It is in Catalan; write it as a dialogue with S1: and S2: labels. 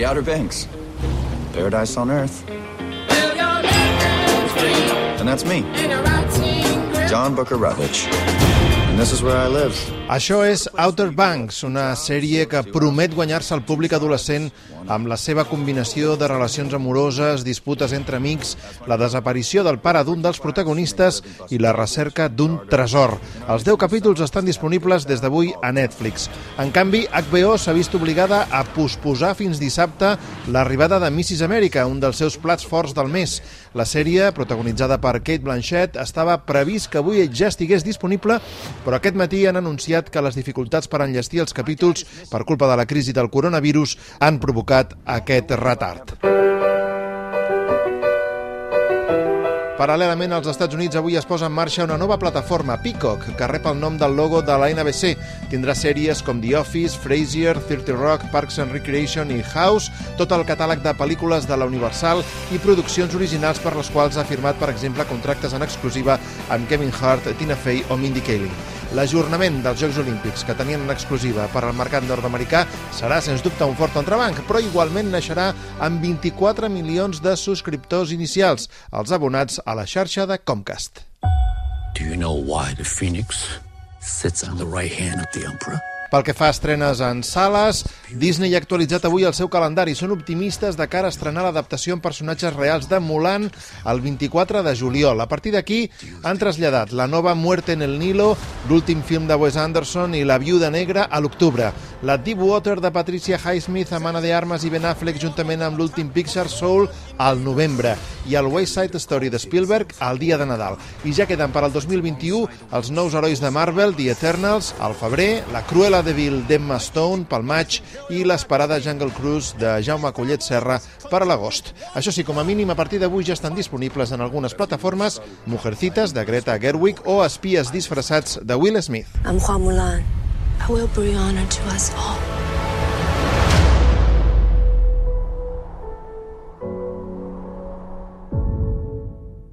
S1: The Outer Banks. Paradise on Earth. And that's me, John Booker Rutledge. This is where I live.
S2: Això és Outer Banks, una sèrie que promet guanyar-se al públic adolescent amb la seva combinació de relacions amoroses, disputes entre amics, la desaparició del pare d'un dels protagonistes i la recerca d'un tresor. Els 10 capítols estan disponibles des d'avui a Netflix. En canvi, HBO s'ha vist obligada a posposar fins dissabte l'arribada de Mrs. America, un dels seus plats forts del mes. La sèrie, protagonitzada per Kate Blanchett, estava previst que avui ja estigués disponible, però aquest matí han anunciat que les dificultats per enllestir els capítols per culpa de la crisi del coronavirus han provocat aquest retard. Paral·lelament, als Estats Units avui es posa en marxa una nova plataforma, Peacock, que rep el nom del logo de la NBC. Tindrà sèries com The Office, Frasier, 30 Rock, Parks and Recreation i House, tot el catàleg de pel·lícules de la Universal i produccions originals per les quals ha firmat, per exemple, contractes en exclusiva amb Kevin Hart, Tina Fey o Mindy Kaling. L'ajornament dels Jocs Olímpics que tenien en exclusiva per al mercat nord-americà serà, sens dubte, un fort entrebanc, però igualment naixerà amb 24 milions de subscriptors inicials, els abonats a la xarxa de Comcast.
S3: Do you know why the phoenix sits on the right hand of the emperor?
S2: Pel que fa a estrenes en sales, Disney ha actualitzat avui el seu calendari. Són optimistes de cara a estrenar l'adaptació en personatges reals de Mulan el 24 de juliol. A partir d'aquí han traslladat la nova Muerte en el Nilo, l'últim film de Wes Anderson i La viuda negra a l'octubre. La Deepwater de Patricia Highsmith, Amana de Armas i Ben Affleck juntament amb l'últim Pixar Soul al novembre i el West Side Story de Spielberg al dia de Nadal. I ja queden per al 2021 els nous herois de Marvel, The Eternals, al febrer, la Cruella de Vil d'Emma Stone pel maig i l'esperada Jungle Cruise de Jaume Collet Serra per a l'agost. Això sí, com a mínim, a partir d'avui ja estan disponibles en algunes plataformes Mujercitas de Greta Gerwig o Espies disfressats de Will Smith.
S4: I'm Hua Mulan. will bring honor to us all.